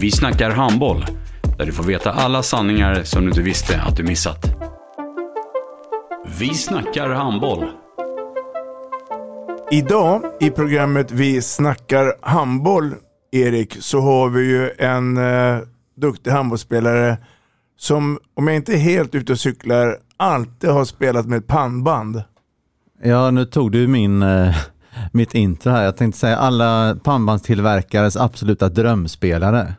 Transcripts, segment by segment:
Vi snackar handboll, där du får veta alla sanningar som du inte visste att du missat. Vi snackar handboll. Idag i programmet Vi snackar handboll, Erik, så har vi ju en eh, duktig handbollsspelare som, om jag inte är helt ute och cyklar, alltid har spelat med ett pannband. Ja, nu tog du min, eh, mitt intro här. Jag tänkte säga alla pannbandstillverkares absoluta drömspelare.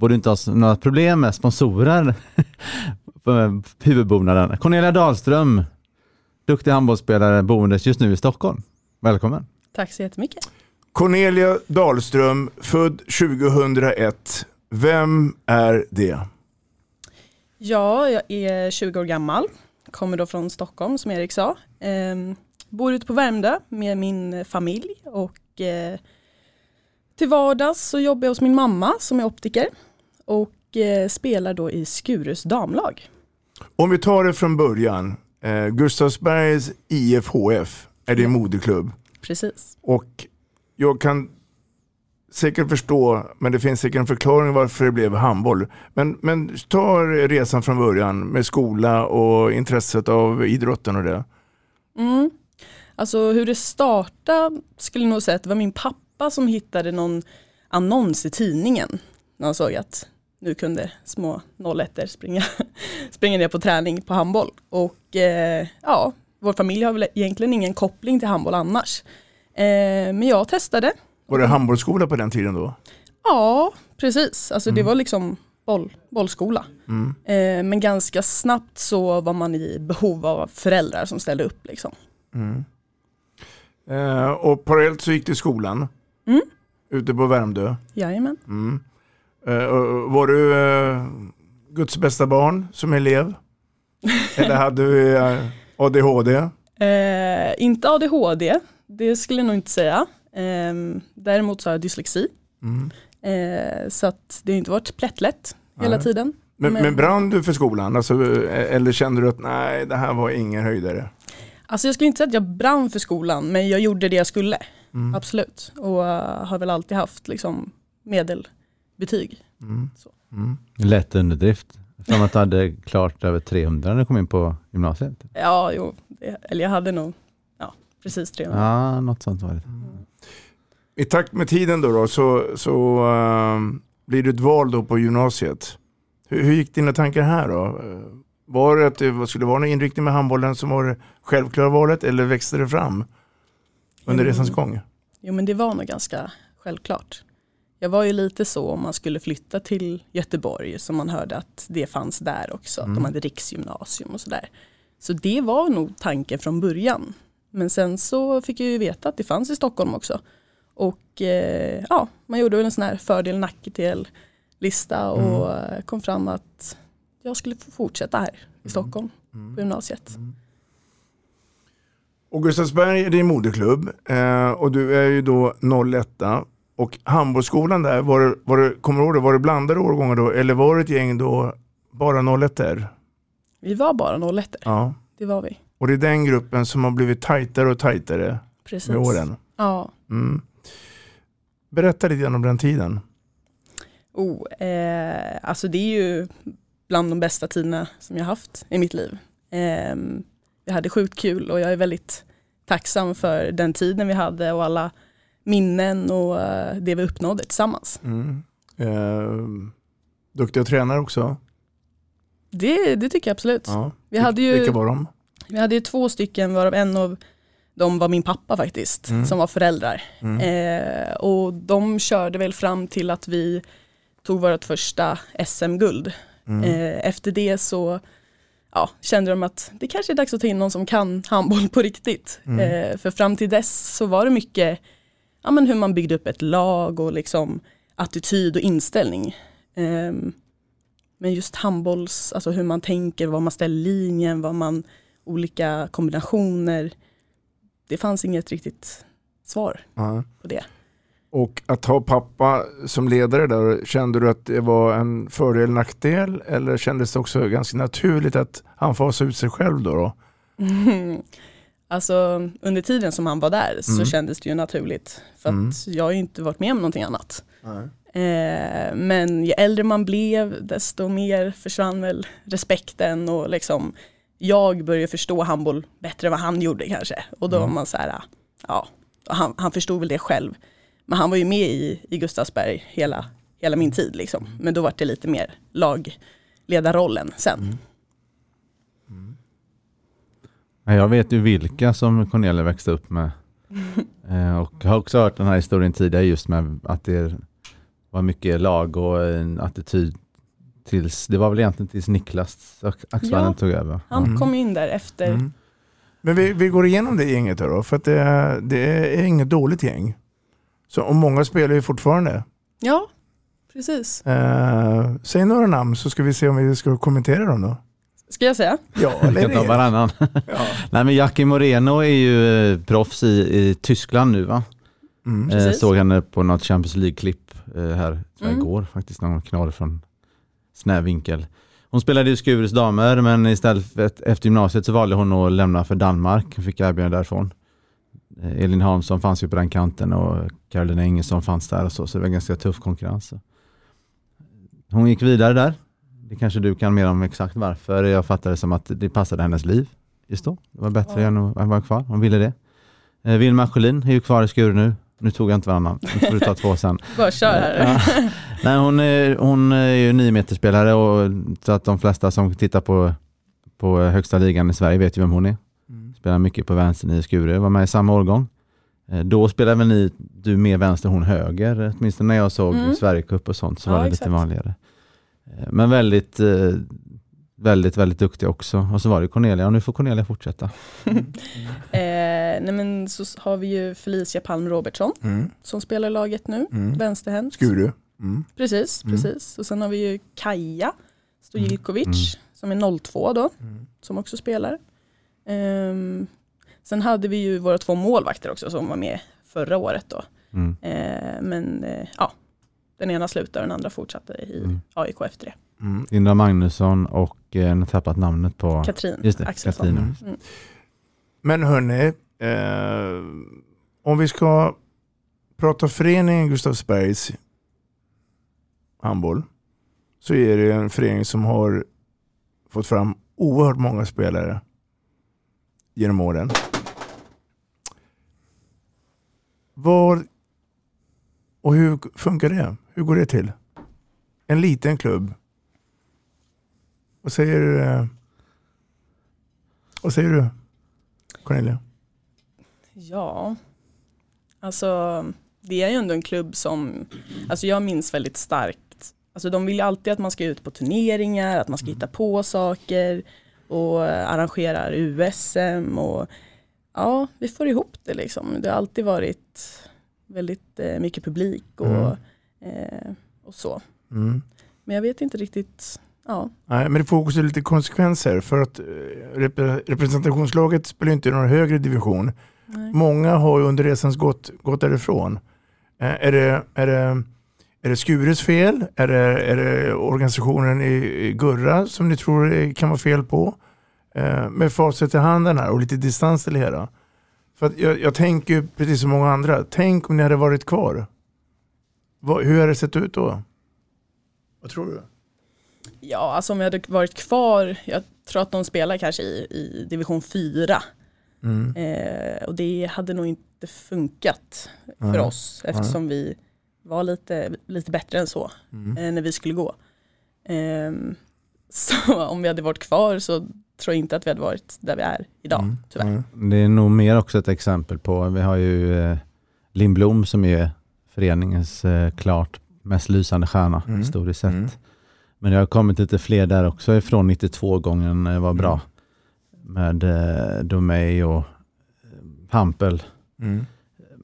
Borde inte ha några problem med sponsorer på huvudbonaden. Cornelia Dahlström, duktig handbollsspelare boendes just nu i Stockholm. Välkommen. Tack så jättemycket. Cornelia Dahlström, född 2001. Vem är det? Ja, jag är 20 år gammal. Kommer då från Stockholm som Erik sa. Ehm, bor ute på Värmdö med min familj och eh, till vardags så jobbar jag hos min mamma som är optiker och eh, spelar då i Skurus damlag. Om vi tar det från början. Eh, Gustavsbergs IFHF är din moderklubb. Precis. Och jag kan säkert förstå, men det finns säkert en förklaring varför det blev handboll. Men, men ta resan från början med skola och intresset av idrotten och det. Mm. Alltså hur det startade skulle jag nog säga att det var min pappa som hittade någon annons i tidningen. När han såg att nu kunde små 01 springa, springa ner på träning på handboll. Och eh, ja, vår familj har väl egentligen ingen koppling till handboll annars. Eh, men jag testade. Var det handbollsskola på den tiden då? Ja, precis. Alltså det var liksom boll, bollskola. Mm. Eh, men ganska snabbt så var man i behov av föräldrar som ställde upp. Liksom. Mm. Eh, och parallellt så gick du i skolan. Mm. Ute på Värmdö. Jajamän. Mm. Eh, var du eh, Guds bästa barn som elev? Eller hade du eh, ADHD? Eh, inte ADHD, det skulle jag nog inte säga. Eh, däremot så har jag dyslexi. Mm. Eh, så att det har inte varit plättlätt hela Nej. tiden. Men, Men- men brann du för skolan? Alltså, eller kände du att nej, det här var ingen höjdare? Alltså jag skulle inte säga att jag brann för skolan, men jag gjorde det jag skulle. Mm. Absolut. Och har väl alltid haft liksom, medelbetyg. Mm. Så. Mm. Lätt underdrift. Som att du hade klart över 300 när du kom in på gymnasiet. Ja, jo, det, eller jag hade nog ja, precis 300. Ja, något sånt var det. I takt med tiden då, då så, så eh, blir det ett val då på gymnasiet. Hur, hur gick dina tankar här då? Eh, Var det att det skulle vara någon inriktning med handbollen som var det självklara valet eller växte det fram under Mm. resans gång? Jo men det var nog ganska självklart. Jag var ju lite så om man skulle flytta till Göteborg som man hörde att det fanns där också. Att Mm. de hade riksgymnasium och sådär. Så det var nog tanken från början. Men sen så fick jag ju veta att det fanns i Stockholm också. Och eh, ja, man gjorde väl en sån här fördel nackdel lista och eh, kom fram att jag skulle få fortsätta här i Stockholm på gymnasiet. Och Gustavsberg är din moderklubb eh, och du är ju då 01 och handbollsskolan där, var det, var det, kommer du ihåg det, var det blandade årgångar då eller var det ett gäng då bara 01 där? Vi var bara 01 Ja. det var vi. Och det är den gruppen som har blivit tajtare och tajtare Precis. med åren. Ja. Mm. Berätta lite grann om den tiden. Oh, eh, alltså det är ju bland de bästa tiderna som jag haft i mitt liv. Eh, vi hade sjukt kul och jag är väldigt tacksam för den tiden vi hade och alla minnen och eh, det vi uppnådde tillsammans. Mm. Eh, Duktiga tränare också? Det, det tycker jag absolut. Ja. Vi hade ju, Vilka var de? Vi hade ju två stycken varav en av dem var min pappa faktiskt, Mm. som var föräldrar. Mm. Eh, och de körde väl fram till att vi tog vårt första SM-guld. Mm. Eh, efter det så ja, kände de att det kanske är dags att ta in någon som kan handboll på riktigt. Mm. Eh, för fram till dess så var det mycket ja, men hur man byggde upp ett lag och liksom attityd och inställning. Ehm, men just handbolls, alltså hur man tänker, vad man ställer linjen, vad man, olika kombinationer. Det fanns inget riktigt svar Ja. på det. Och att ha pappa som ledare där, kände du att det var en fördel nackdel eller kändes det också ganska naturligt att han fasade ut sig själv då? då? alltså under tiden som han var där så Mm. kändes det ju naturligt. För att Mm. jag har ju inte varit med om någonting annat. Eh, men ju äldre man blev desto mer försvann väl respekten och liksom jag började förstå handboll bättre än vad han gjorde kanske. Och då Mm. var man så här, ja, han, han förstod väl det själv. Men han var ju med i, i Gustavsberg hela, hela min tid liksom. Men då var det lite mer lagledarrollen sen. Ja, Jag vet ju vilka som Cornelia växte upp med. Eh, och har också hört den här historien tidigare just med att det var mycket lag och en attityd tills, det var väl egentligen tills Niklas Axvallen Ja. tog över. Han Mm. kom in där efter. Mm. Men vi, vi går igenom det gänget då, för att det, är- det är inget dåligt gäng. Så, och många spelar ju fortfarande. Ja, precis. Eh, säg några namn så ska vi se om vi ska kommentera dem då. Ska jag säga? Ja, eller kan ta varannan. Nej men Jackie Moreno är ju eh, proffs i, i Tyskland nu va? Mm. Eh, såg henne på något Champions League-klipp eh, här Mm. igår faktiskt, någon knorr från snäv vinkel. Hon spelade ju Skures damer men istället för ett, efter gymnasiet så valde hon att lämna för Danmark. Hon fick erbjudande därifrån. Eh, Elin Hansson fanns ju på den kanten och Carolina Ingesson fanns där och så, så det var ganska tuff konkurrens. Hon gick vidare där. Det kanske du kan mer om exakt varför. Jag fattade det som att det passade hennes liv just då. Det var bättre Ja. än att vara kvar. Hon ville det. Eh, Vilma Sjölin är ju kvar i Skure nu. Nu tog jag inte varannan. Nu får du ta två sen. Bara kör här. Ja. Nej, hon, är, hon är ju nio meter spelare och så att de flesta som tittar på, på högsta ligan i Sverige vet ju vem hon är. Mm. Spelar mycket på vänstern i Skure, var med i samma årgång. Eh, Då spelade väl ni, du mer vänster, hon höger, åtminstone när jag såg Mm. Sverigecup och sånt så Ja, var det exakt. lite vanligare. Eh, Men väldigt, eh, väldigt, väldigt duktig också. Och så var det Cornelia och nu får Cornelia fortsätta. Eh, nej men så har vi ju Felicia Palm Robertsson Mm. som spelar i laget nu, Mm. vänsterhänt. Skuru. Mm. Precis, Mm. precis. Och sen har vi ju Kaja Stojikovic Mm. som är 02 då, Mm. som också spelar. Ehm, sen hade vi ju våra två målvakter också som var med förra året då. Mm. Eh, men eh, ja, den ena slutade och den andra fortsatte i Mm. AIK efter det. Mm. Linda Magnusson och eh, har tappat namnet på Katrin Just det, Axelsson. Katrin. Mm. Men hörni, eh, om vi ska prata föreningen Gustavsbergs handboll så är det en förening som har fått fram oerhört många spelare genom åren. Var och hur funkar det? Hur går det till? En liten klubb. Vad säger, eh, vad säger du Cornelia? Ja, alltså det är ju ändå en klubb som, alltså jag minns väldigt starkt, alltså de vill ju alltid att man ska ut på turneringar, att man ska hitta på saker och arrangerar USM och ja, vi får ihop det liksom. Det har alltid varit väldigt eh, mycket publik och, Mm. Eh, och så. Mm. Men jag vet inte riktigt, ja. Nej, men det får också lite konsekvenser för att eh, rep- representationslaget spelar inte i någon högre division. Nej. Många har ju under resans gått, gått därifrån. Eh, är, det, är, det, är det Skures fel? Är det, är det organisationen i, i Gurra som ni tror kan vara fel på? Eh, med facit i handen här och lite distans till det hela. För jag, jag tänker precis som många andra, tänk om ni hade varit kvar. Vad, hur hade det sett ut då? Vad tror du? Ja, alltså om jag hade varit kvar, jag tror att de spelar kanske i, i division 4. Mm. Eh, och det hade nog inte funkat för Nej. oss eftersom vi var lite, lite bättre än så Mm. eh, när vi skulle gå. Ehm, så om vi hade varit kvar så tror jag inte att vi hade varit där vi är idag, Mm. tyvärr. Det är nog mer också ett exempel på, vi har ju eh, Lindblom som är föreningens eh, klart mest lysande stjärna Mm. historiskt sett. Mm. Men det har kommit lite fler där också ifrån 92-gången eh, var bra. Med eh, Domey och eh, Hampel. Mm.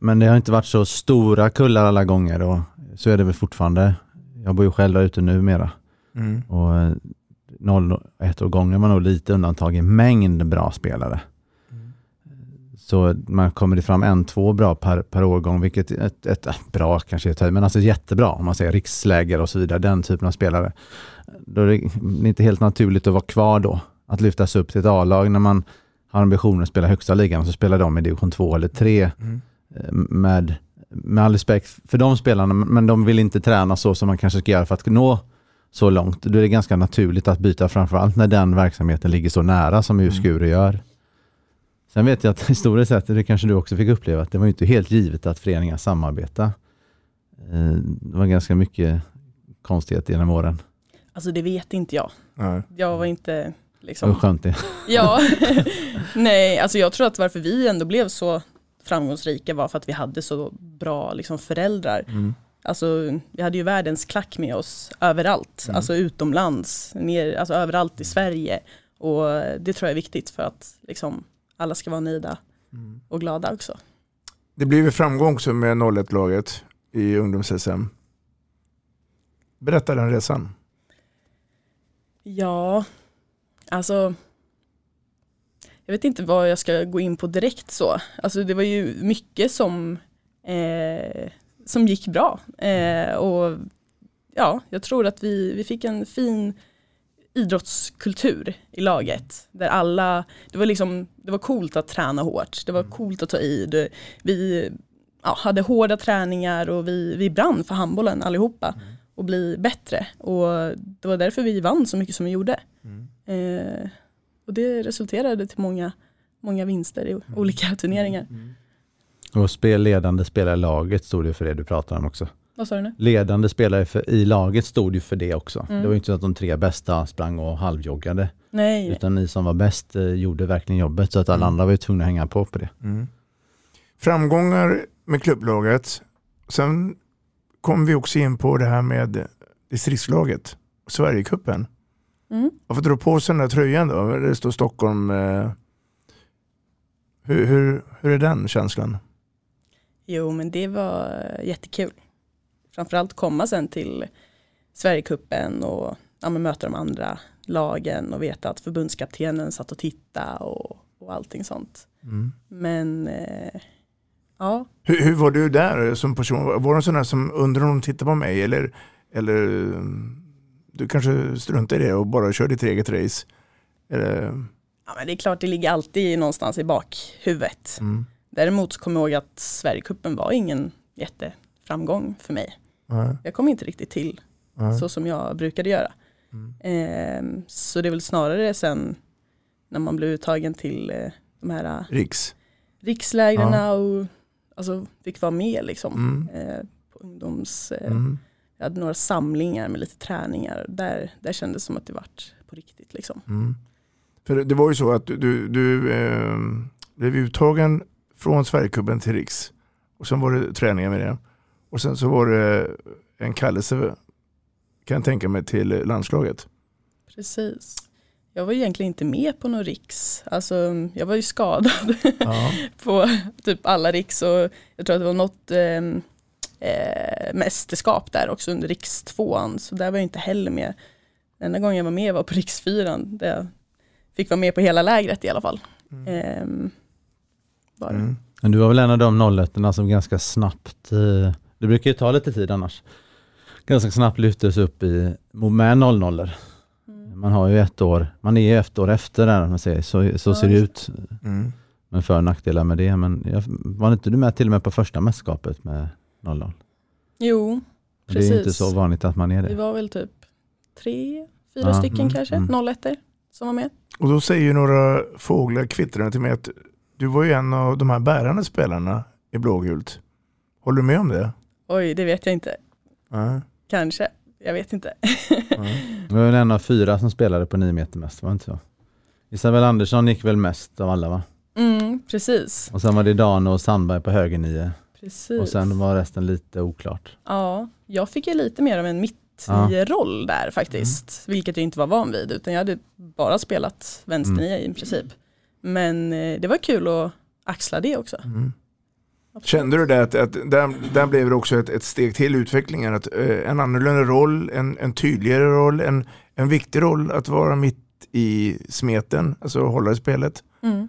Men det har inte varit så stora kullar alla gånger och så är det väl fortfarande. Jag bor ju själv där ute numera. Mm. Och eh, 01-årgången var nog lite undantag i mängd bra spelare. Så man kommer det fram en, två bra per, per årgång, vilket är ett, ett, ett bra kanske är men alltså jättebra om man säger riksläger och så vidare, den typen av spelare. Då är det inte helt naturligt att vara kvar då, att lyftas upp till ett A-lag när man har ambitionen att spela högsta ligan och så spelar de i division 2 eller 3 Mm. eh, med, med all respekt för de spelarna, men de vill inte träna så som man kanske ska göra för att nå så långt. Då är det ganska naturligt att byta framförallt när den verksamheten ligger så nära som ju Skure gör. Sen vet jag att historiskt sett, det kanske du också fick uppleva, att det var ju inte helt givet att föreningar samarbetar. Eh, Det var ganska mycket konstigheter genom åren. Alltså det vet inte jag. Nej. Jag var inte Det liksom... var skönt det. Ja, nej, alltså jag tror att varför vi ändå blev så framgångsrika var för att vi hade så bra liksom, föräldrar. Mm. Alltså vi hade ju världens klack med oss överallt, Mm. alltså utomlands, ner, alltså överallt i Sverige. Och det tror jag är viktigt för att liksom, alla ska vara nöjda Mm. och glada också. Det blev ju framgång också med 01-laget i ungdoms-SM. Berätta den resan. Ja, alltså jag vet inte vad jag ska gå in på direkt så. Alltså det var ju mycket som, eh, som gick bra. Eh, och ja, jag tror att vi, vi fick en fin idrottskultur i laget. Där alla, det var liksom, det var coolt att träna hårt. Det var coolt att ta i. Det, vi ja, hade hårda träningar och vi, vi brann för handbollen allihopa. Och bli bättre. Och det var därför vi vann så mycket som vi gjorde. Eh, och det resulterade till många, många vinster i olika turneringar. Och spel, ledande spelare laget stod det för det du pratade om också. Vad sa du nu? Ledande spelare för, i laget stod ju för det också. Mm. Det var ju inte så att de tre bästa sprang och halvjoggade. Nej, Utan ni som var bäst eh, gjorde verkligen jobbet så att alla andra var ju tvungna att hänga på på det. Mm. Framgångar med klubblaget. Sen kom vi också in på det här med distriktslaget, Sverigecupen. Mm. Varför dra på sig den där tröjan då? Det står Stockholm. Eh, hur, hur, hur är den känslan? Jo men det var jättekul. Framförallt komma sen till Sverigecupen och ja, möta de andra lagen och veta att förbundskaptenen satt och tittade och, och allting sånt. Mm. Men eh, ja, Hur, hur var du där som person? Var du en sån där som undrar om de tittar på mig? Eller, eller du kanske struntar i det och bara kör ditt eget race? Eller, ja men det är klart det ligger alltid någonstans i bakhuvudet. mm. Däremot så kommer jag ihåg att Sverigecupen var ingen jätteframgång för mig. Nej, Jag kom inte riktigt till nej. så som jag brukade göra. Mm. Ehm, så det är väl snarare sen när man blev uttagen till eh, de här eh, Riks. rikslägren Ja. och alltså, fick vara med liksom. Mm. Eh, på ungdoms, eh, Mm. Jag hade några samlingar med lite träningar. Där, där kändes det som att det vart på riktigt liksom. Mm. För det var ju så att du, du, du eh, blev uttagen från Sverigecupen till Riks. Och sen var det träningar med det. Och sen så var det en kallelse, kan jag tänka mig, till landslaget. Precis. Jag var egentligen inte med på någon riks. Alltså, jag var ju skadad Ja. på typ alla riks och jag tror att det var något eh, eh, mästerskap där också under rikstvåan. Så där var jag inte heller med. Den enda gången jag var med var på riksfyran där jag fick vara med på hela lägret i alla fall. Ehm, var det. Mm. Men du var väl en av de 01 som ganska snabbt, eh, det brukar ju ta lite tid annars, ganska snabbt lyftes upp i, med 00 Mm. Man har ju ett år, man är ju ett år efter där, man säger. så, så Ja, ser det ut. Mm. med för och nackdelar med det. Men jag, var inte du med till och med på första mästerskapet med 00? Jo, Det är ju inte Precis. så vanligt att man är vi det. var väl typ tre, fyra Ja, stycken mm, kanske, mm. 01 som var med. Och då säger ju några fåglar kvittrande till mig att du var ju en av de här bärande spelarna i blågult. Håller du med om det? Oj, det vet jag inte. Ja. Kanske. jag vet inte. Det var väl en av fyra som spelade på 9 meter mest, var det inte så? Isabel Andersson gick väl mest av alla va? Mm, precis. Och sen var det Dano och Sandberg på höger nio. precis. Och sen var resten lite oklart. Ja, jag fick ju lite mer av en mittnio-roll där faktiskt, vilket jag inte var van vid, utan jag hade bara spelat vänsternia i princip. Men eh, det var kul att axla det också. Kände du det att, att där, där blev det också ett, ett steg till utvecklingen? Att, eh, en annorlunda roll, en, en tydligare roll, en, en viktig roll att vara mitt i smeten, alltså hålla i spelet. Mm,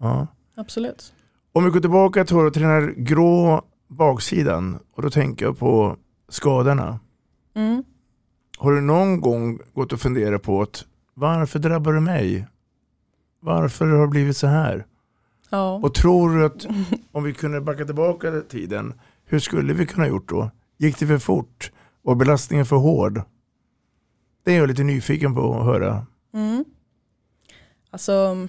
Ja. absolut. Om vi går tillbaka till, till den här grå baksidan och då tänker jag på skadorna. Mm. Har du någon gång gått och funderat på att varför drabbar du mig? Varför har det blivit så här? Ja. Och tror du att om vi kunde backa tillbaka tiden, hur skulle vi kunna gjort då? Gick det för fort? Var belastningen för hård? Det är jag lite nyfiken på att höra. Mm. Alltså,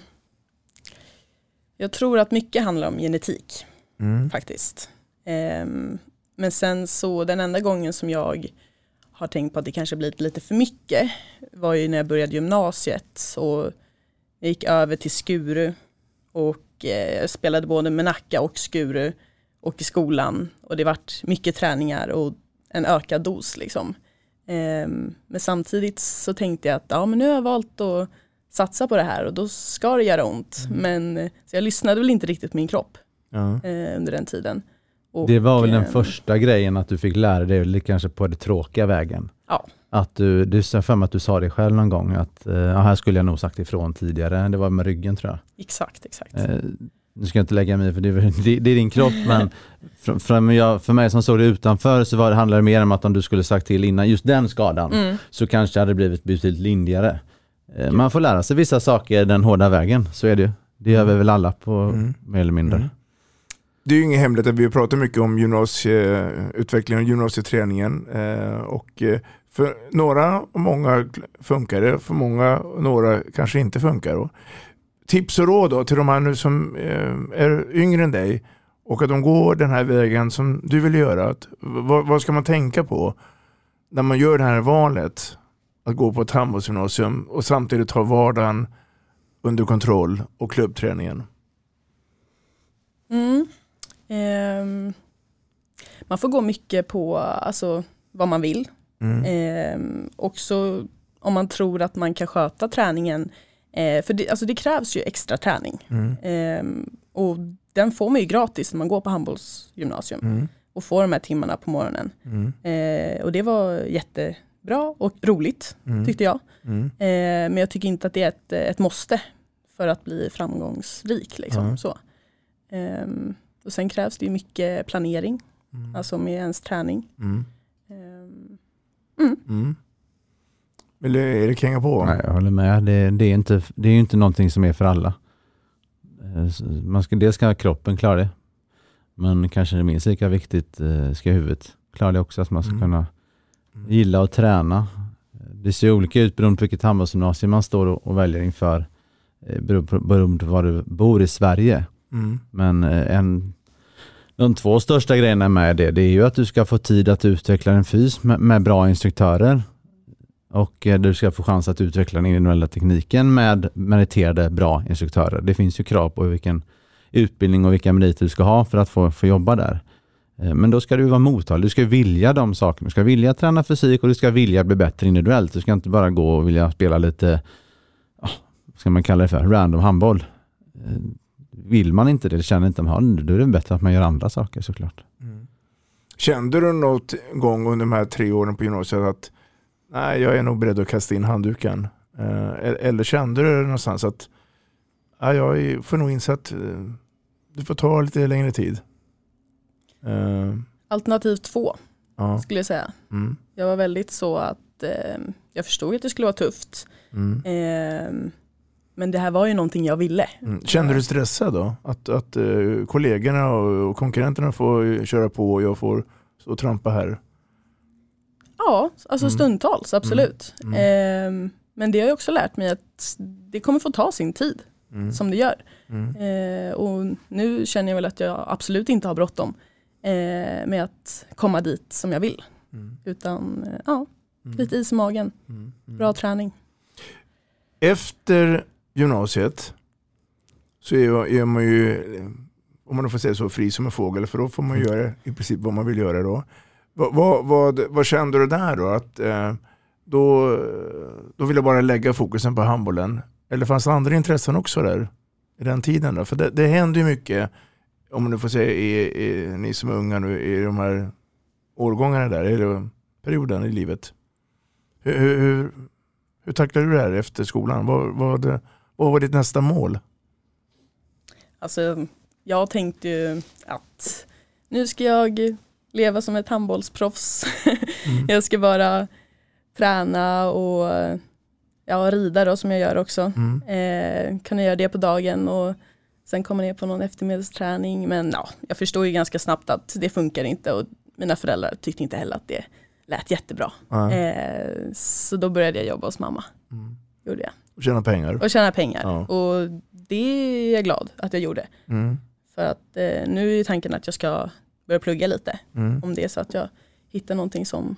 jag tror att mycket handlar om genetik Mm. faktiskt. Ehm, men sen så den enda gången som jag har tänkt på att det kanske blivit lite för mycket var ju när jag började gymnasiet och jag gick över till Skuru och eh, spelade både med Nacka och Skuru och i skolan och det vart mycket träningar och en ökad dos liksom. Ehm, men samtidigt så tänkte jag att ja, men nu har jag valt att satsa på det här och då ska det göra ont. Men eh, så jag lyssnade väl inte riktigt på min kropp Ja. eh, under den tiden. Och, Det var väl den ehm, första grejen att du fick lära dig, kanske på den tråkiga vägen. Ja. Att du, du för mig att du sa det själv någon gång, att eh, här skulle jag nog sagt ifrån tidigare. Det var med ryggen tror jag. Exakt, exakt. Eh, nu ska jag inte lägga mig i, för det, det, det är din kropp, men för, för, jag, för mig som såg det utanför så var det, handlade det mer om att om du skulle sagt till innan just den skadan, Mm. så kanske det hade blivit betydligt lindrigare. Eh, man får lära sig vissa saker den hårda vägen, så är det ju. Det gör vi väl alla på Mm. mer eller mindre. Mm. Det är ju ingen hemlighet att vi pratar mycket om gymnasieutvecklingen och gymnasieträningen. Eh, och eh, för några och många funkar det, för många och några kanske inte funkar. Och tips och råd då till de här nu som eh, är yngre än dig och att de går den här vägen som du vill göra. Att, vad, vad ska man tänka på när man gör det här valet? Att gå på ett handbollsgymnasium och samtidigt ha vardagen under kontroll och klubbträningen. Mm. Um, man får gå mycket på alltså, vad man vill. Mm. Ehm, också om man tror att man kan sköta träningen. Eh, för det, alltså det krävs ju extra träning. Mm. Ehm, och den får man ju gratis när man går på handbollsgymnasium. Mm. Och får de här timmarna på morgonen. Mm. Eh, och det var jättebra och roligt Mm. tyckte jag. Mm. Eh, men jag tycker inte att det är ett, ett måste för att bli framgångsrik. Liksom, så. Ehm, och sen krävs det ju mycket planering, alltså med ens träning. Mm. Mm. Vill du Erik hänga på? Nej, jag håller med. Det, det, är inte, det är ju inte någonting som är för alla. Eh, Man ska, dels ska kroppen klara det, men kanske det minst lika viktigt eh, ska huvudet klara det också, att man ska Mm. kunna gilla att träna. Det ser olika ut beroende på vilket handbollsgymnasium man står och, och väljer inför, eh, beroende på, beroende på var du bor i Sverige. Mm. Men en, de två största grejerna med det, det är ju att du ska få tid att utveckla din fys med, med bra instruktörer och eh, du ska få chans att utveckla den individuella tekniken med meriterade bra instruktörer. Det finns ju krav på vilken utbildning och vilka meriter du ska ha för att få, få jobba där. Eh, Men då ska du vara mottaglig. Du ska vilja de sakerna. Du ska vilja träna fysik och du ska vilja bli bättre individuellt. Du ska inte bara gå och vilja spela lite, vad ska man kalla det för, random handboll. Eh, vill man inte det, känner inte man, då är det bättre att man gör andra saker såklart. Kände du något gång under de här tre åren på gymnasiet att nej, jag är nog beredd att kasta in handduken? Eh, eller kände du någonstans att ja, jag får nog inse att eh, det får ta lite längre tid? Eh, alternativ två ja. skulle jag säga. Mm. Jag var väldigt så att eh, jag förstod att det skulle vara tufft. Mm. Ehm, men det här var ju någonting jag ville. Mm. Kände du stressad då? Att, att eh, kollegorna och, konkurrenterna får köra på och jag får och trampa här? Ja, alltså Mm. stundtals, absolut. Mm. Ehm, men det har jag också lärt mig att det kommer få ta sin tid, Mm. som det gör. Mm. Eh, och nu känner jag väl att jag absolut inte har bråttom eh, med att komma dit som jag vill. Utan eh, ja, lite is i magen. Bra träning. Efter gymnasiet så är, man ju, om man får säga så, fri som en fågel. För då får man göra i princip vad man vill göra då. Vad, vad, vad, vad kände du där då? Att, eh, då? Då vill jag bara lägga fokusen på handbollen. Eller fanns det andra intressen också där? I den tiden då? För det, det händer ju mycket, om man nu får säga, i, i, ni som är unga nu, i de här årgångarna där, eller perioden i livet. Hur, hur, hur, hur tacklade du det här efter skolan? Vad, vad, vad var ditt nästa mål? Alltså, jag tänkte ju att nu ska jag leva som ett handbollsproffs. Mm. jag ska bara träna och ja, rida då som jag gör också. Mm. Eh, kunna göra det på dagen och sen komma ner på någon eftermiddagsträning. Men ja, jag förstår ju ganska snabbt att det funkar inte och mina föräldrar tyckte inte heller att det lät jättebra. Mm. Eh, så då började jag jobba hos mamma. Mm. Gjorde jag. Och tjäna pengar. Och tjäna pengar. Ja. Och det är jag glad att jag gjorde. Mm. För att eh, nu är tanken att jag ska börja plugga lite. Mm. Om det är så att jag hittar någonting som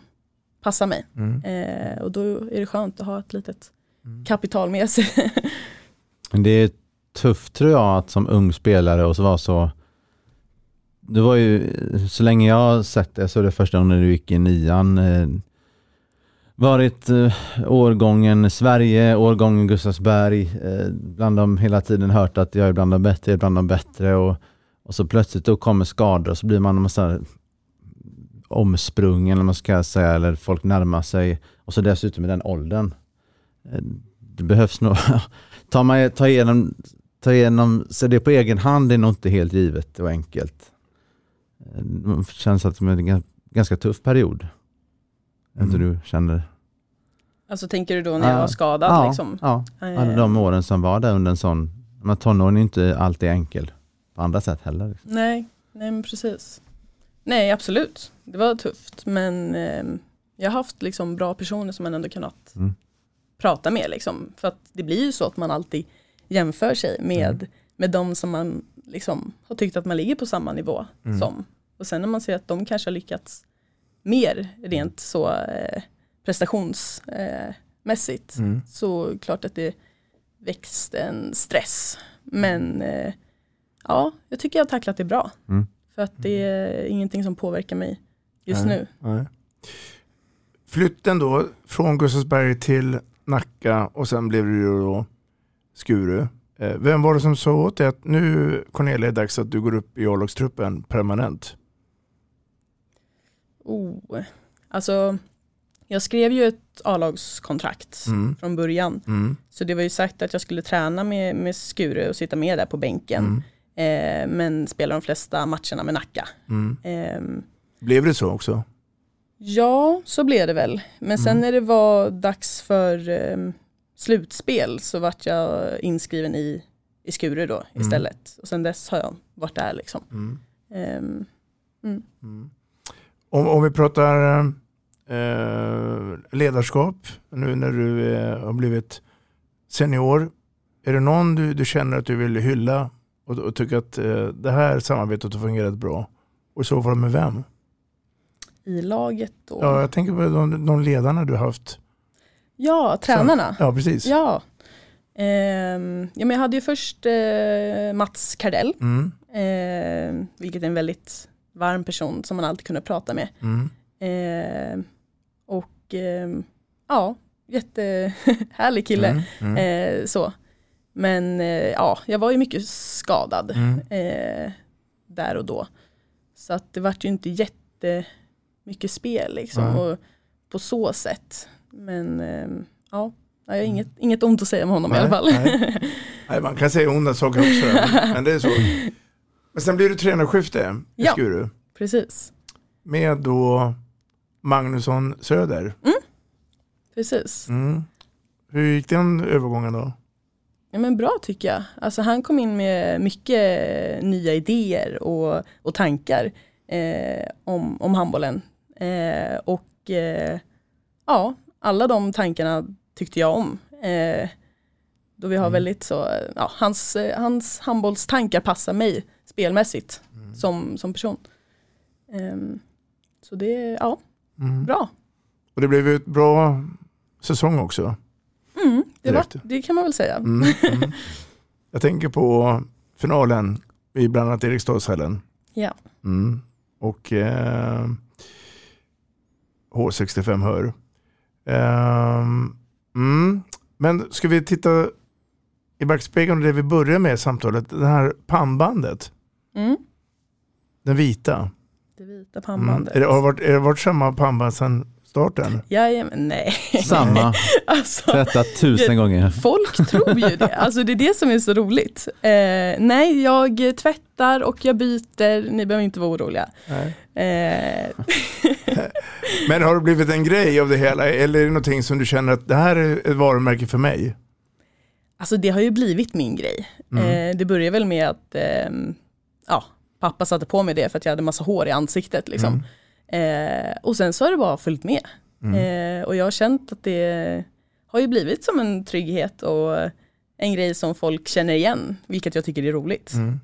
passar mig. Mm. Eh, och då är det skönt att ha ett litet mm. kapital med sig. det är tufft tror jag att som ung spelare och så var så det var ju, så länge jag har sett det så är det första gången du gick i nian. Varit eh, årgången Sverige, årgången Gustavsberg. Eh, bland dem hela tiden hört att jag är bland de bättre, bland de bättre. Och, och så plötsligt då kommer skador och så blir man en massa omsprungen, eller man ska säga, eller folk närmar sig. Och så dessutom i den åldern. Eh, det behövs nog, ta, man, ta igenom, ta igenom, så det på egen hand är nog inte helt givet och enkelt. Eh, det känns att det är en ganska tuff period. Mm. Inte du känner? Alltså tänker du då när jag var skadad? Ja, liksom? ja. Alla de åren som var där under en sån, men tonåren är inte alltid enkel på andra sätt heller. Liksom. Nej, nej men precis. Nej absolut, det var tufft men eh, jag har haft liksom bra personer som man ändå kunnat mm. prata med. Liksom. För att det blir ju så att man alltid jämför sig med, mm. med de som man liksom har tyckt att man ligger på samma nivå mm. som. Och sen när man ser att de kanske har lyckats mer rent så eh, prestationsmässigt mm. så klart att det växte en stress. Men eh, ja, jag tycker jag har tacklat det bra. Mm. För att det är ingenting som påverkar mig just nej, nu. Nej. Flytten då från Gustavsberg till Nacka och sen blev det då Skuru. Eh, vem var det som sa åt dig att nu Cornelia är det dags att du går upp i A-lagstruppen permanent? Oh, alltså jag skrev ju ett A-lagskontrakt mm. från början. Mm. Så det var ju sagt att jag skulle träna med, med Skure och sitta med där på bänken. Mm. Eh, men spela de flesta matcherna med Nacka. Eh, blev det så också? Ja, så blev det väl. Men sen mm. när det var dags för eh, slutspel så vart jag inskriven i, i Skure då mm. istället. Och sen dess har jag varit där liksom. Um, om, om, vi pratar eh, ledarskap, nu när du eh, har blivit senior. Är det någon du, du känner att du vill hylla och, och tycker att eh, det här samarbetet har fungerat bra? Och i så fall med vem? I laget då? Ja, jag tänker på de, de ledarna du har haft. Ja, tränarna. Så, ja, precis. Ja. Eh, ja, men jag hade ju först eh, Mats Kardell, mm. eh, vilket är en väldigt varm person som man alltid kunde prata med. Mm. Eh, och eh, ja, jättehärlig kille. Mm, mm. Eh, så. Men eh, ja, jag var ju mycket skadad mm. eh, där och då. Så att det vart ju inte jättemycket spel liksom. Och på så sätt. Men eh, ja, jag har inget, inget ont att säga om honom nej, i alla fall. Nej. nej. man kan säga onda saker också. men det är så. Men sen blir det tränarskifte i ja, Skuru. precis. Med då Magnusson Söder. Mm. Precis. Mm. Hur gick den övergången då? Ja, men bra tycker jag. Alltså, han kom in med mycket nya idéer och, och tankar eh, om, om handbollen. Eh, och eh, ja, alla de tankarna tyckte jag om. Eh, då vi har mm. väldigt så, ja, hans, hans handbollstankar passar mig spelmässigt mm. som, som person. Um, så det, ja, Mm. Bra. Och det blev ju ett bra säsong också. Mm, det, var, det kan man väl säga. Mm, mm. Jag tänker på finalen i bland annat Eriksdalshallen. Ja. Mm. Och eh, H65 hör. Mm. Men ska vi titta i backspegeln och det vi börjar med samtalet, det här pannbandet, Mm. den vita. Det vita Mm. pannbandet. Är det, har, det varit, det varit samma pannband sedan starten? Jajamän, nej. Samma. alltså, Tvättat tusen gånger. Folk tror ju det, alltså det är det som är så roligt. Eh, nej, jag tvättar och jag byter, ni behöver inte vara oroliga. Nej. Eh, Men har det blivit en grej av det hela eller är det någonting som du känner att det här är ett varumärke för mig? Alltså det har ju blivit min grej. Mm. Eh, det började väl med att ehm, ja, pappa satte på mig det för att jag hade massa hår i ansiktet. Liksom. Eh, och sen så har det bara följt med. Eh, och jag har känt att det har ju blivit som en trygghet och en grej som folk känner igen, vilket jag tycker är roligt. Mm.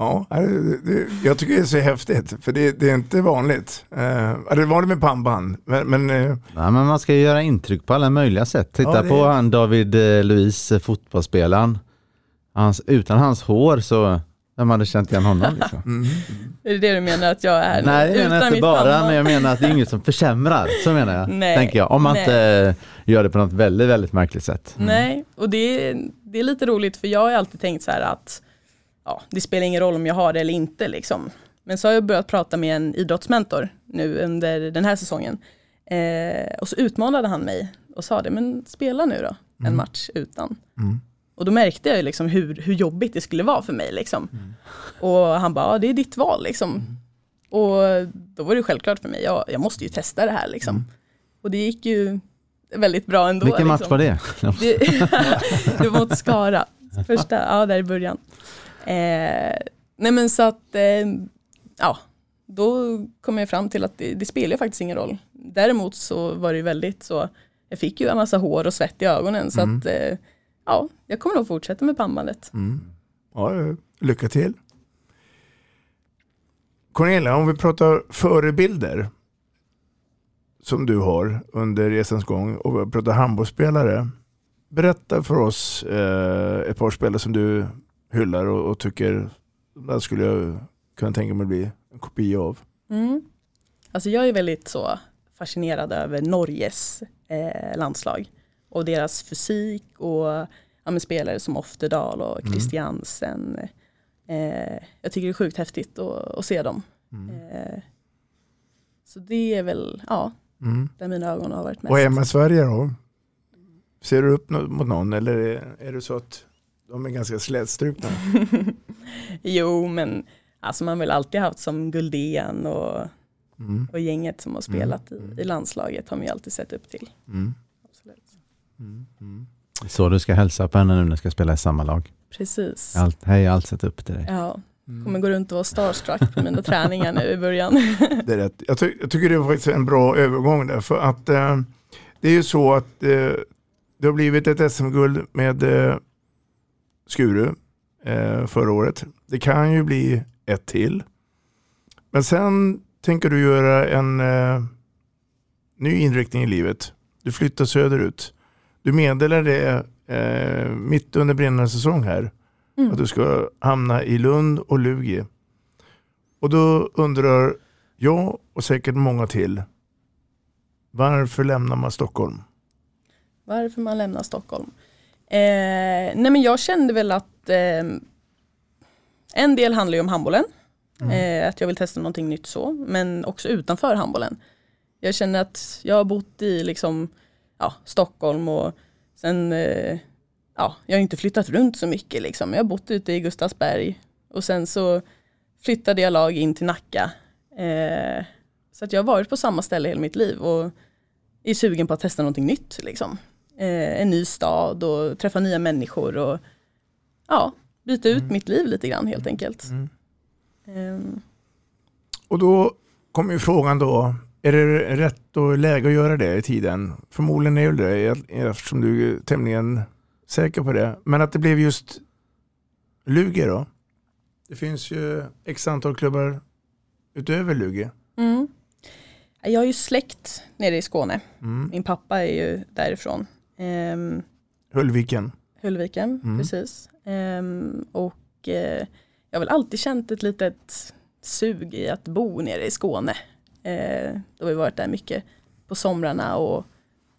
Mm. Mm. Ja, det, det, jag tycker det är så häftigt, för det, det är inte vanligt. Eh, det är vanligt med pannband, men, men eh, Ja, men man ska ju göra intryck på alla möjliga sätt. Titta Ja, det- på han David eh, Luiz, eh, fotbollsspelaren. Hans, utan hans hår så, vem hade känt igen honom? Liksom? mm. Är det det du menar att jag är? Nej, jag menar inte bara, pannband? men jag menar att det är inget som försämrar. Så menar jag, Nej, tänker jag. Om man nej. inte eh, gör det på något väldigt, väldigt märkligt sätt. Nej, och det är, det är lite roligt för jag har alltid tänkt så här att ja, det spelar ingen roll om jag har det eller inte liksom. Men så har jag börjat prata med en idrottsmentor nu under den här säsongen. Eh, och så utmanade han mig och sa det, men spela nu då en match utan. Mm. Och då märkte jag liksom hur, hur jobbigt det skulle vara för mig. Liksom. Och han bara, ja, det är ditt val. Liksom. Och då var det självklart för mig, jag, jag måste ju testa det här. Liksom. Och det gick ju väldigt bra ändå. Vilken match liksom. var det? Det, det var mot Skara. Första, ja där i början. Eh, nej men så att, eh, ja, då kom jag fram till att det, det spelar faktiskt ingen roll. Däremot så var det ju väldigt så, jag fick ju en massa hår och svett i ögonen så Mm. att, eh, ja, jag kommer nog fortsätta med pannbandet. Mm. Ja, eh, lycka till. Cornelia, om vi pratar förebilder som du har under resans gång och vi pratar handbollsspelare. Berätta för oss eh, ett par spelare som du hyllar och, och tycker där skulle jag kunna tänka mig bli en kopia av. Mm. Alltså jag är väldigt så fascinerad över Norges eh, landslag och deras fysik och ja, spelare som Oftedal och Mm. Christiansen. Eh, jag tycker det är sjukt häftigt att, att se dem. Mm. Eh, så det är väl, ja, Mm. där mina ögon har varit mest. Och hemma i Sverige då? Ser du upp mot någon eller är, är det så att de är ganska slätstrukna? jo, men alltså man har väl alltid haft som Guldén och, Mm. och gänget som har spelat i, i landslaget har man ju alltid sett upp till. Mm. Absolut. Mm. Mm. Så du ska hälsa på henne nu när ni ska spela i samma lag. Precis. Allt, hej, allt sett upp till dig. Ja, Mm. kommer gå runt och vara starstruck på mina träningar nu i början. Det är rätt. Jag, ty- jag tycker det var faktiskt en bra övergång där. För att eh, det är ju så att eh, det har blivit ett SM-guld med eh, Skuru eh, förra året. Det kan ju bli ett till. Men sen tänker du göra en eh, ny inriktning i livet. Du flyttar söderut. Du meddelar det eh, mitt under brinnande säsong här. Mm. Att du ska hamna i Lund och Lugi. Och då undrar jag och säkert många till. Varför lämnar man Stockholm? Varför man lämnar Stockholm? Eh, nej men jag kände väl att eh, en del handlar ju om handbollen. Eh, att jag vill testa någonting nytt så. Men också utanför handbollen. Jag känner att jag har bott i liksom, ja, Stockholm och sen, eh, ja, jag har inte flyttat runt så mycket liksom. Jag har bott ute i Gustavsberg och sen så flyttade jag lag in till Nacka. Eh, så att jag har varit på samma ställe hela mitt liv och är sugen på att testa någonting nytt. Liksom. Eh, en ny stad och träffa nya människor och ja, byta ut mitt liv lite grann helt enkelt. Mm. Ehm, Och då kommer ju frågan då. Är det rätt och läge att göra det i tiden? Förmodligen är det det eftersom du är tämligen säker på det. Men att det blev just Lugi då? Det finns ju x antal klubbar utöver Lugi. Mm. Jag har ju släkt nere i Skåne. Mm. Min pappa är ju därifrån. Ehm, Höllviken. Höllviken, Mm. precis. Ehm, och eh, jag har väl alltid känt ett litet sug i att bo nere i Skåne. Eh, då har vi varit där mycket på somrarna och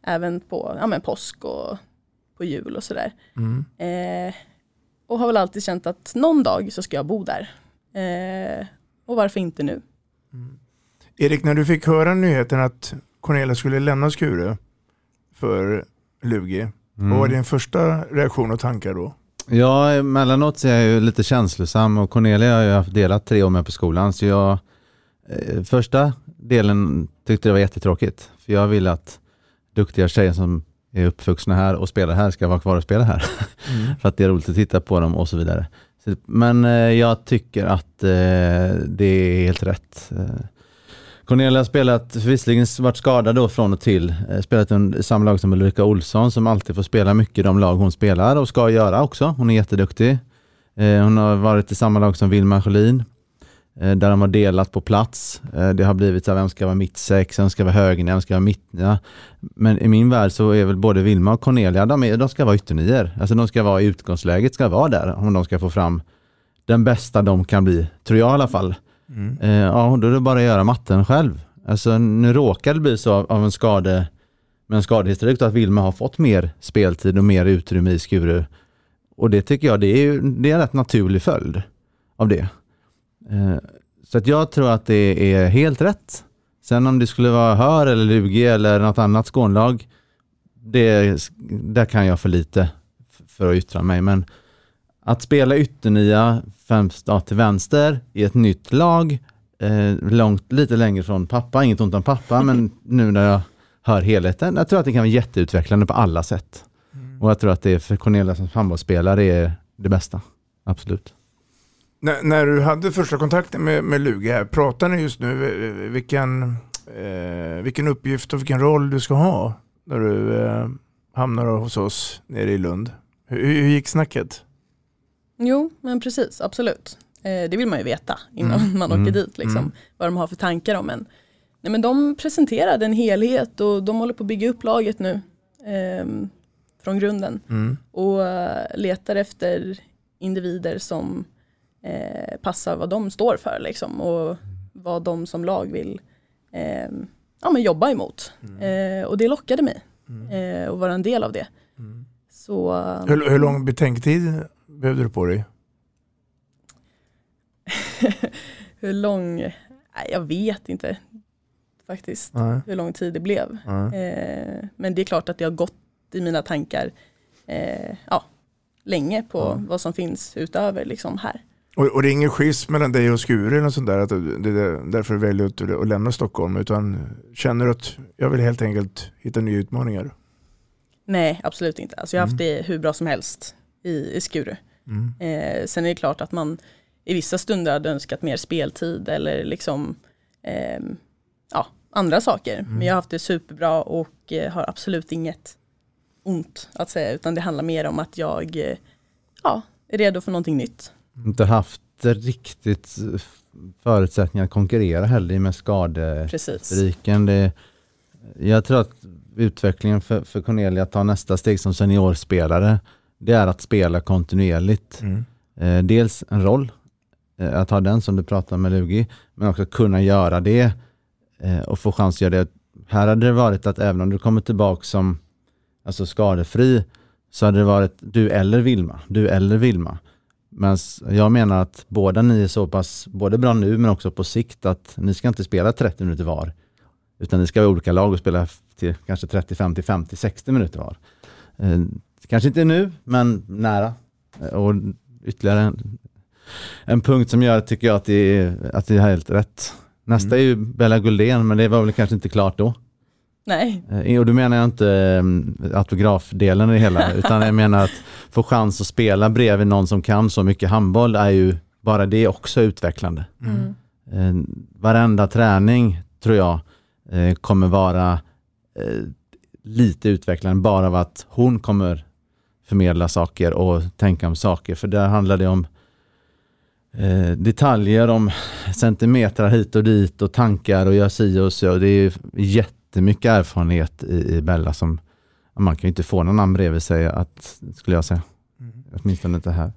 även på ja, men påsk och på jul och sådär. Mm. Eh, och har väl alltid känt att någon dag så ska jag bo där. Och varför inte nu? Erik, när du fick höra nyheten att Cornelia skulle lämna Skure för Lugi, Mm. vad var din första reaktion och tankar då? Ja, emellanåt så är jag ju lite känslosam och Cornelia har jag haft delat tre år med på skolan. Så jag, eh, första delen tyckte det var jättetråkigt. För jag vill att duktiga tjejer som är uppvuxna här och spelar här ska vara kvar och spela här. Mm. för att det är roligt att titta på dem och så vidare. Så, men eh, jag tycker att eh, det är helt rätt. Cornelia har spelat, visserligen varit skadad då från och till, eh, spelat i samma lag som Ulrika Olsson som alltid får spela mycket i de lag hon spelar och ska göra också. Hon är jätteduktig. Eh, hon har varit i samma lag som Vilma Sjölin eh, där de har delat på plats. Det har blivit så här, vem ska vara mittsex, vem ska vara högernia, vem ska vara mittnia. Men i min värld så är väl både Vilma och Cornelia, de, är, de ska vara ytternior. Alltså de ska vara i utgångsläget, ska vara där om de ska få fram den bästa de kan bli, tror jag i alla fall. Mm. Eh, ja, då är det bara att göra matten själv. Alltså nu råkar det bli så av, av en skade, med en skadehistorik att Vilma har fått mer speltid och mer utrymme i Skuru. Och det tycker jag det är, ju- det är en rätt naturlig följd av det. Eh, så att jag tror att det är helt rätt. Sen om det skulle vara Hör eller Lugi eller något annat Skånlag, det, där kan jag för lite för att yttra mig. Men att spela ytternia främst ja, till vänster i ett nytt lag, eh, långt, lite längre från pappa, inget ont om pappa, men nu när jag hör helheten, jag tror att det kan vara jätteutvecklande på alla sätt. Och jag tror att det för Cornelia som handbollsspelare är det bästa. Absolut. När, när du hade första kontakten med, med Lugi här, pratar ni just nu eh, vilken, eh, vilken uppgift och vilken roll du ska ha när du eh, hamnar hos oss nere i Lund? Hur, hur gick snacket? Jo, men precis, absolut. Eh, det vill man ju veta innan Mm. man åker Mm. dit, liksom, Mm. vad de har för tankar om en. Nej, men de presenterade en helhet och de håller på att bygga upp laget nu ehm, från grunden Mm. och eh, letar efter individer som eh, passar vad de står för liksom, och vad de som lag vill ehm, ja, men jobba emot. Eh, och det lockade mig eh, att vara en del av det. Så, eh, Hur, hur lång betänktid behövde du på dig? Hur lång? Nej, jag vet inte faktiskt Nej. hur lång tid det blev. Eh, men det är klart att det har gått i mina tankar eh, ja, länge på Ja. vad som finns utöver liksom här. Och, och det är ingen schism mellan dig och Skure eller sånt där, att det är därför du väljer att, att lämna Stockholm, utan känner du att jag vill helt enkelt hitta nya utmaningar? Nej, absolut inte. Alltså jag har haft Mm. det hur bra som helst i, i Skuru. Mm. Eh, sen är det klart att man i vissa stunder hade önskat mer speltid eller liksom ehm, ja, andra saker. Mm. Men jag har haft det superbra och eh, har absolut inget ont att säga utan det handlar mer om att jag eh, ja, är redo för någonting nytt. Inte haft riktigt förutsättningar att konkurrera heller med. Det, jag tror att utvecklingen för, för Cornelia att ta nästa steg som seniorspelare, det är att spela kontinuerligt. Mm. Eh, dels en roll, eh, att ha den som du pratar med Lugi, men också kunna göra det eh, och få chans att göra det. Här hade det varit att även om du kommer tillbaka som alltså skadefri, så hade det varit du eller Vilma, du eller Vilma. Men jag menar att båda ni är så pass, både bra nu men också på sikt, att ni ska inte spela 30 minuter var. Utan ni ska vara olika lag och spela till kanske 30, 50, 50, 60 minuter var. Kanske inte nu, men nära. Och ytterligare en, en punkt som gör, tycker jag, att det är, att det är helt rätt. Nästa är ju Bella Guldén, men det var väl kanske inte klart då. Nej, Eh, Och då menar jag inte eh, autografdelen i det hela, utan jag menar att få chans att spela bredvid någon som kan så mycket handboll är ju bara det också utvecklande. Mm. Eh, Varenda träning tror jag eh, kommer vara lite utvecklande bara av att hon kommer förmedla saker och tänka om saker. För där handlar det om eh, detaljer om centimeter hit och dit och tankar och gör si och så. Det är jättemycket erfarenhet i, i Bella som man kan ju inte få någon annan bredvid sig, att, skulle jag säga. Mm. Åtminstone inte här.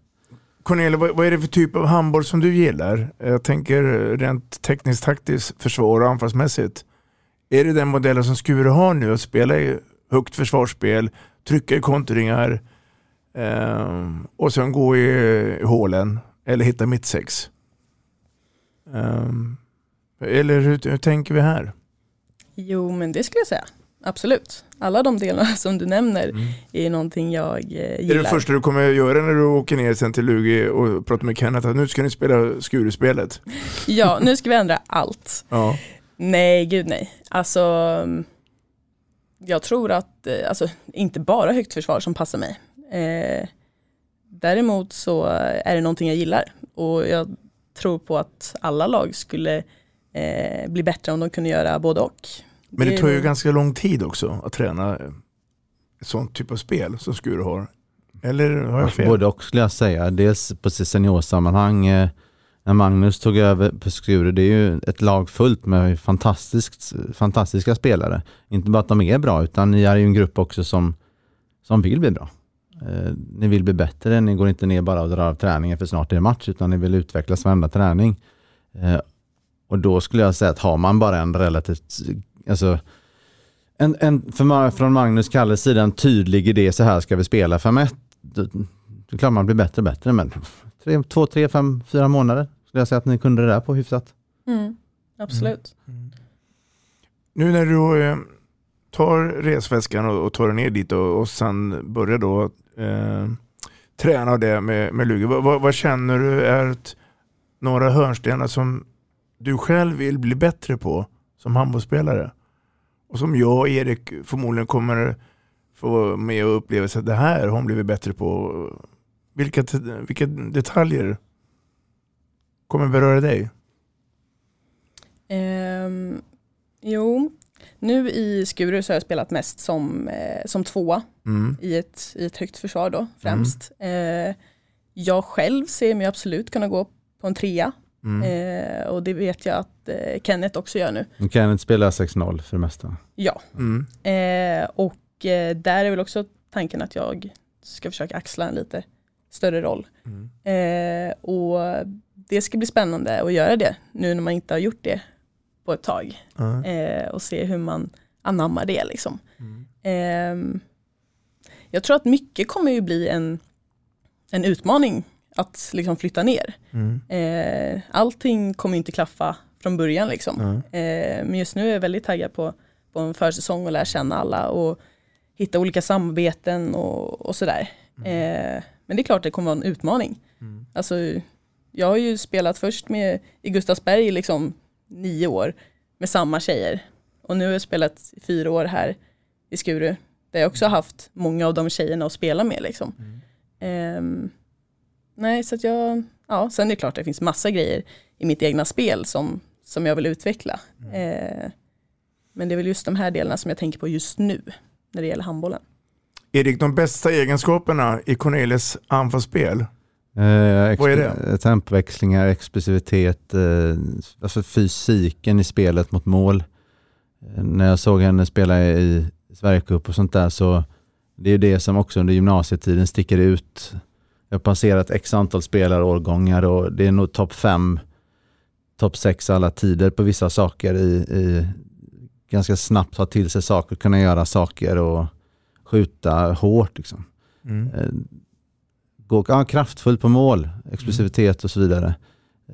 Cornelia, vad, är det för typ av handboll som du gillar? Jag tänker rent tekniskt, taktiskt, försvar och anfallsmässigt. Är det den modellen som Skure har nu, att spela i högt försvarsspel, trycka i kontringar eh, och sen gå i, i hålen eller hitta mittsex? Eh, eller hur, hur tänker vi här? Jo, men det skulle jag säga. Absolut. Alla de delarna som du nämner mm. är någonting jag eh, gillar. Är det det första du kommer att göra när du åker ner sen till Lugi och pratar med Kenneth att nu ska ni spela Skuruspelet? ja, nu ska vi ändra allt. Ja. Nej, gud nej. Alltså, jag tror att, eh, alltså inte bara högt försvar som passar mig. Eh, däremot så är det någonting jag gillar och jag tror på att alla lag skulle eh, bli bättre om de kunde göra både och. Men det tar ju ganska lång tid också att träna ett sånt typ av spel som Skuru har. Eller har jag fel? Både och skulle jag säga. Dels på seniorsammanhang. Eh, när Magnus tog över på Skuru, det är ju ett lag fullt med fantastiskt, fantastiska spelare. Inte bara att de är bra, utan ni är ju en grupp också som, som vill bli bra. Eh, ni vill bli bättre, ni går inte ner bara och drar av träningen för snart är det match, utan ni vill utvecklas varenda träning. Eh, och då skulle jag säga att har man bara en relativt alltså, en, en, för, från Magnus Kalles sida en tydlig idé, så här ska vi spela. För mig, det är klart man blir bättre och bättre, men tre, två, tre, fem, fyra månader skulle jag säga att ni kunde det där på hyfsat. Mm, absolut. Mm. Mm. Nu när du eh, tar resväskan och, och tar dig ner dit och, och sen börjar då eh, träna det med, med Lugi, vad, vad, vad, känner du är några hörnstenar som du själv vill bli bättre på som handbollsspelare? Och som jag och Erik förmodligen kommer få med och uppleva att det här har hon blivit bättre på. Vilka, vilka detaljer kommer beröra dig? Um, jo, nu i Skuru så har jag spelat mest som, eh, som tvåa mm. i, ett, i ett högt försvar då främst. Mm. Eh, jag själv ser mig absolut kunna gå på en trea Mm. Eh, och det vet jag att eh, Kenneth också gör nu. Kenneth spelar 6-0 för det mesta. Ja, mm. eh, och eh, där är väl också tanken att jag ska försöka axla en lite större roll. Mm. Eh, och det ska bli spännande att göra det nu när man inte har gjort det på ett tag. Eh, och se hur man anammar det liksom. Mm. Ehm, jag tror att mycket kommer ju bli en, en utmaning att liksom flytta ner. Mm. Eh, allting kommer inte klaffa från början liksom. Mm. Eh, men just nu är jag väldigt taggad på, på en försäsong och lära känna alla och hitta olika samarbeten och, och sådär. Mm. Eh, men det är klart det kommer vara en utmaning. Mm. Alltså, jag har ju spelat först med, i Gustavsberg liksom nio år med samma tjejer. Och nu har jag spelat fyra år här i Skuru där jag också har haft många av de tjejerna att spela med. Liksom. Mm. Eh, nej, så att jag, ja, sen är det klart att det finns massa grejer i mitt egna spel som, som jag vill utveckla. Mm. Eh, men det är väl just de här delarna som jag tänker på just nu när det gäller handbollen. Erik, de bästa egenskaperna i Cornelis anfallsspel? Eh, Vad är det? Tempoväxlingar, explosivitet, eh, alltså fysiken i spelet mot mål. Eh, när jag såg henne spela i Sverigecup och sånt där så det är det som också under gymnasietiden sticker ut jag har passerat x antal spelarårgångar och det är nog topp fem, topp sex alla tider på vissa saker i, i ganska snabbt ta till sig saker, kunna göra saker och skjuta hårt. Liksom. Mm. Gå ja, kraftfullt på mål, explosivitet och så vidare.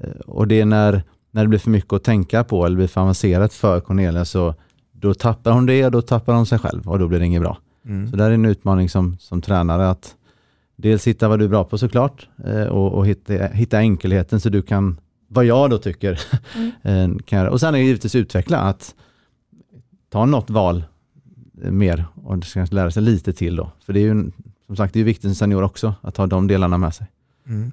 Eh, och det är när, när det blir för mycket att tänka på eller blir för avancerat för Cornelia så då tappar hon det och då tappar hon sig själv och då blir det inget bra. Mm. Så det är en utmaning som, som tränare att dels hitta vad du är bra på såklart eh, och, och hitta, hitta enkelheten så du kan, vad jag då tycker, mm. Eh, kan. Och sen är det givetvis utveckla att ta något val mer och ska lära sig lite till då. För det är ju som sagt det är viktigt som senior också att ha de delarna med sig. Mm.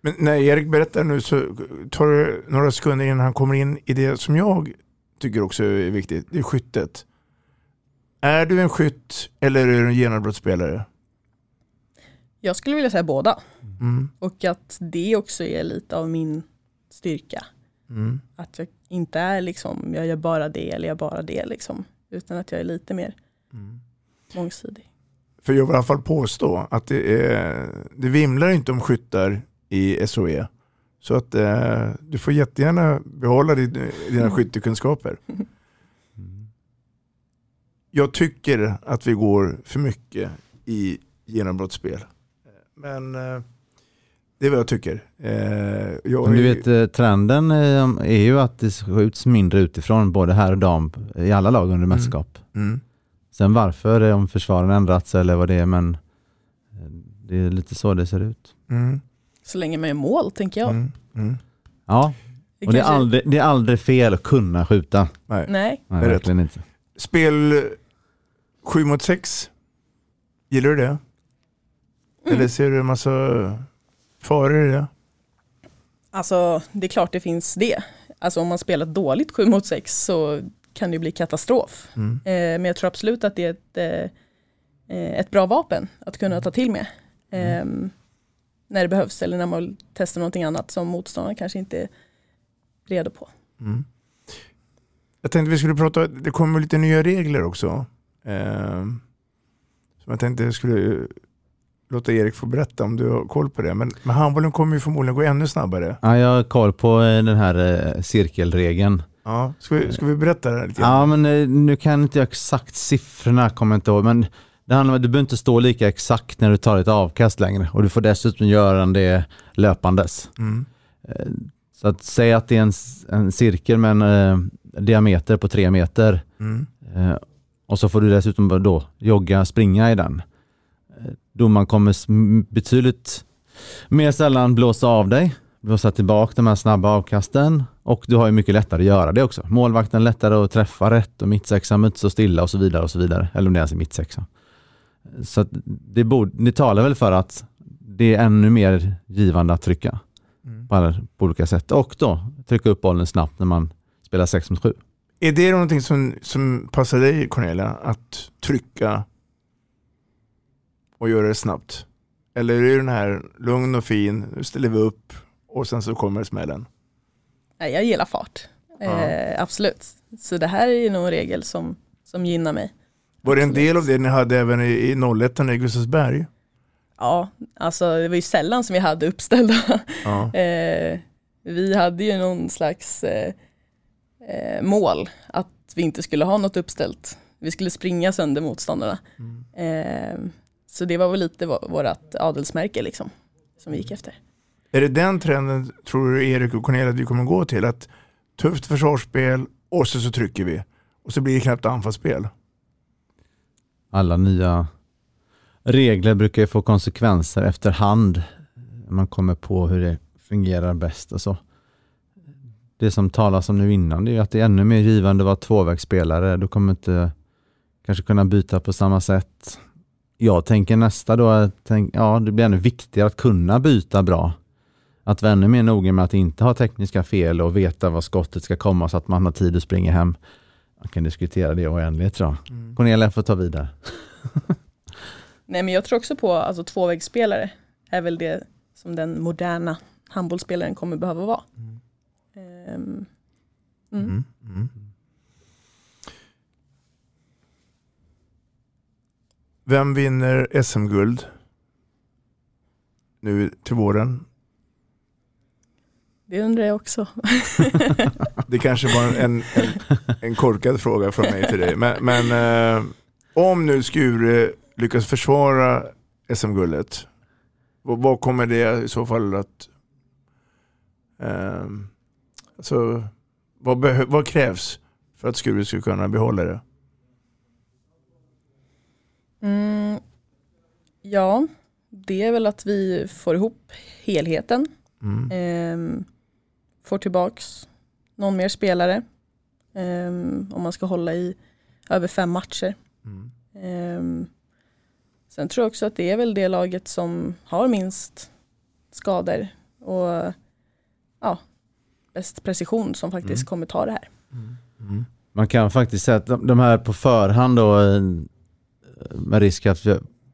Men när Erik berättar nu så tar det några sekunder innan han kommer in i det som jag tycker också är viktigt, det är skyttet. Är du en skytt eller är du en genombrottsspelare? Jag skulle vilja säga båda. Mm. Och att det också är lite av min styrka. Mm. Att jag inte är liksom, jag gör bara det eller jag gör bara det liksom. Utan att jag är lite mer Mm. mångsidig. För jag vill i alla fall påstå att det, är, det vimlar inte om skyttar i SOE. Så att eh, du får jättegärna behålla din, dina skyttekunskaper. Jag tycker att vi går för mycket i genombrottsspel. Men eh, det är vad jag tycker. Eh, jag, Men du vet, eh, trenden eh, är ju att det skjuts mindre utifrån, både här och dam, i alla lag under mästerskap. Mm. Sen varför, eh, om försvaren ändrats eller vad det är, men eh, det är lite så det ser ut. Mm. Så länge man gör mål tänker jag. Mm. Mm. Ja, Det och det är, aldrig, det är aldrig fel att kunna skjuta. Nej. Nej, Nej, Det är rätt. verkligen inte. Spel 7 mot 6. Gillar du det? Eller ser du en massa faror i det? alltså det är klart det finns det. Alltså om man spelar dåligt 7 mot 6 så kan det bli katastrof. Mm. Eh, men jag tror absolut att det är ett, eh, ett bra vapen att kunna ta till med. Eh, när det behövs eller när man vill testa någonting annat som motståndaren kanske inte är redo på. Mm. Jag tänkte vi skulle prata, det kommer lite nya regler också. Eh, som jag tänkte jag skulle låta Erik få berätta om du har koll på det. Men, men handbollen kommer ju förmodligen gå ännu snabbare. Ja, jag har koll på eh, den här cirkelregeln. Ja, ska, vi, ska vi berätta det här lite? Ja, men eh, nu kan inte jag exakt siffrorna, kommer jag inte ihåg, men det handlar om att du behöver inte stå lika exakt när du tar ett avkast längre och du får dessutom göra det löpandes. Mm. Eh, Så att säga att det är en, en cirkel med en eh, diameter på tre meter Mm. eh, och så får du dessutom då jogga, springa i den. Eh, Domaren kommer s- m- betydligt mer sällan blåsa av dig, blåsa tillbaka de här snabba avkasten och du har ju mycket lättare att göra det också. Målvakten lättare att träffa rätt och mittsexan inte så stilla och så vidare och så vidare. Eller om det ens är mittsexa. Så att det, borde, det talar väl för att det är ännu mer givande att trycka Mm. på, alla, på olika sätt och då trycka upp bollen snabbt när man spelar 6 mot 7. Är det någonting som, som passar dig Cornelia? Att trycka och göra det snabbt? Eller är det den här lugn och fin, nu ställer vi upp och sen så kommer smällen? Nej, jag gillar fart. Eh, absolut. Så det här är nog en regel som, som gynnar mig. Var det en del av det ni hade även i, i 01 i Gustavsberg? Ja, alltså det var ju sällan som vi hade uppställda. Ja. eh, vi hade ju någon slags eh, eh, mål att vi inte skulle ha något uppställt. Vi skulle springa sönder motståndarna. Eh, så det var väl lite vå- vårat adelsmärke liksom, som vi gick efter. Är det den trenden, tror du Erik och Cornelia, att vi kommer gå till? Att tufft försvarsspel och så, så trycker vi. Och så blir det knappt anfallsspel. Alla nya regler brukar ju få konsekvenser efterhand. Man kommer på hur det fungerar bäst och så. Det som talas om nu innan det är att det är ännu mer givande att vara tvåvägsspelare. Du kommer inte kanske kunna byta på samma sätt. Jag tänker nästa då, tänk, ja det blir ännu viktigare att kunna byta bra. Att vara ännu mer noga med att inte ha tekniska fel och veta var skottet ska komma så att man har tid att springa hem. Man kan diskutera det oändligt tror jag. Cornelia får ta vidare. Nej men jag tror också på alltså, tvåvägsspelare är väl det som den moderna handbollsspelaren kommer behöva vara. Ehm, mm. Mm. Mm. Vem vinner SM-guld nu till våren? Det undrar jag också. Det kanske var en, en, en korkad fråga från mig till dig. Men, men eh, om nu Skure lyckas försvara SM-guldet, vad, kommer det i så fall att... Eh, alltså, vad, vad krävs för att Skure ska kunna behålla det? Mm, ja, det är väl att vi får ihop helheten. Mm. Ehm, får tillbaks någon mer spelare. Ehm, om man ska hålla i över fem matcher. Mm. Ehm, sen tror jag också att det är väl det laget som har minst skador och ja, bäst precision som faktiskt Mm. kommer ta det här. Man kan faktiskt säga att de, de här på förhand då, eh, med risk att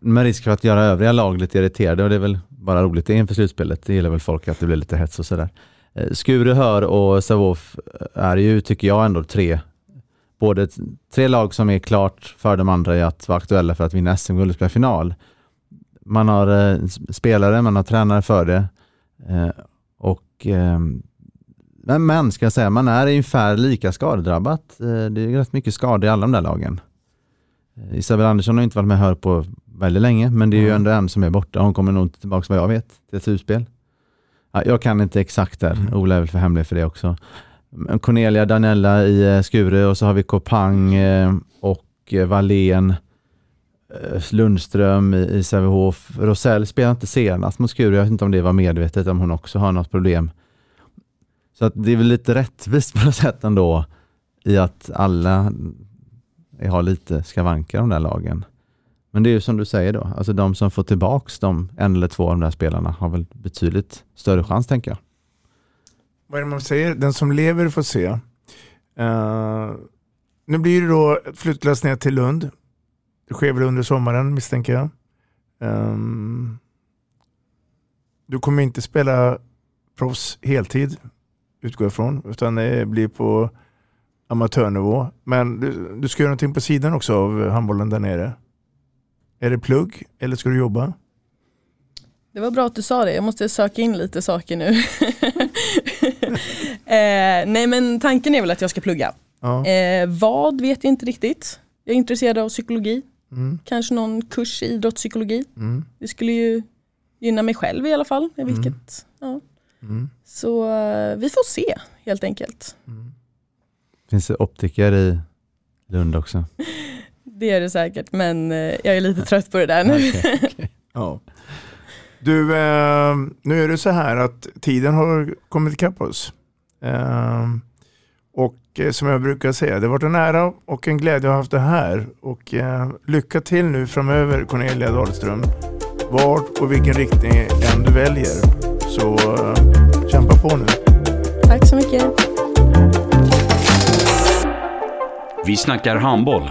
med risk för att göra övriga lag lite irriterade och det är väl bara roligt inför slutspelet. Det gillar väl folk att det blir lite hets och sådär. Eh, Skure, Hör och Sävehof är ju, tycker jag, ändå tre både tre lag som är klart för de andra i att vara aktuella för att vinna SM-guld och spela final. Man har eh, spelare, man har tränare för det. Eh, och, eh, men, men, ska jag säga, man är ungefär lika skadedrabbat. Det är rätt mycket skador i alla de där lagen. Isabel Andersson har inte varit med här på väldigt länge, men det är ju ändå en som är borta. Hon kommer nog inte tillbaka vad jag vet till ett slutspel. Ja, jag kan inte exakt där, mm. Ola är väl för hemlig för det också. Cornelia Danella i eh, Skure och så har vi Kopang eh, och eh, Wallén, Lundström i Sävehof. Rosell spelar inte senast mot Skure. Jag vet inte om det var medvetet, om hon också har något problem. Så att det är väl lite rättvist på något sätt ändå i att alla har lite skavanker de där lagen. Men det är ju som du säger då, alltså de som får tillbaka de en eller två av de där spelarna har väl betydligt större chans tänker jag vad är det man säger, den som lever får se. Uh, nu blir det då flyttlass ner till Lund. Det sker väl under sommaren misstänker jag. Um, du kommer inte spela proffs heltid, utgår jag ifrån, utan det blir på amatörnivå. Men du, du ska göra någonting på sidan också av handbollen där nere. Är det plugg eller ska du jobba? Det var bra att du sa det, jag måste söka in lite saker nu. eh, nej men tanken är väl att jag ska plugga. Ja. Eh, vad vet jag inte riktigt. Jag är intresserad av psykologi. Mm. Kanske någon kurs i idrottspsykologi. Mm. Det skulle ju gynna mig själv i alla fall. Vilket, mm. ja. Mm. Så uh, vi får se helt enkelt. Mm. Finns det optiker i Lund också? det är det säkert men uh, jag är lite trött på det där nu. okay, okay. Ja. Du, eh, nu är det så här att tiden har kommit ikapp oss. Eh, och eh, som jag brukar säga, det har varit en ära och en glädje att ha haft det här. Och eh, lycka till nu framöver Cornelia Dahlström. Vart och vilken riktning än du väljer. Så eh, kämpa på nu. Tack så mycket. Vi snackar handboll,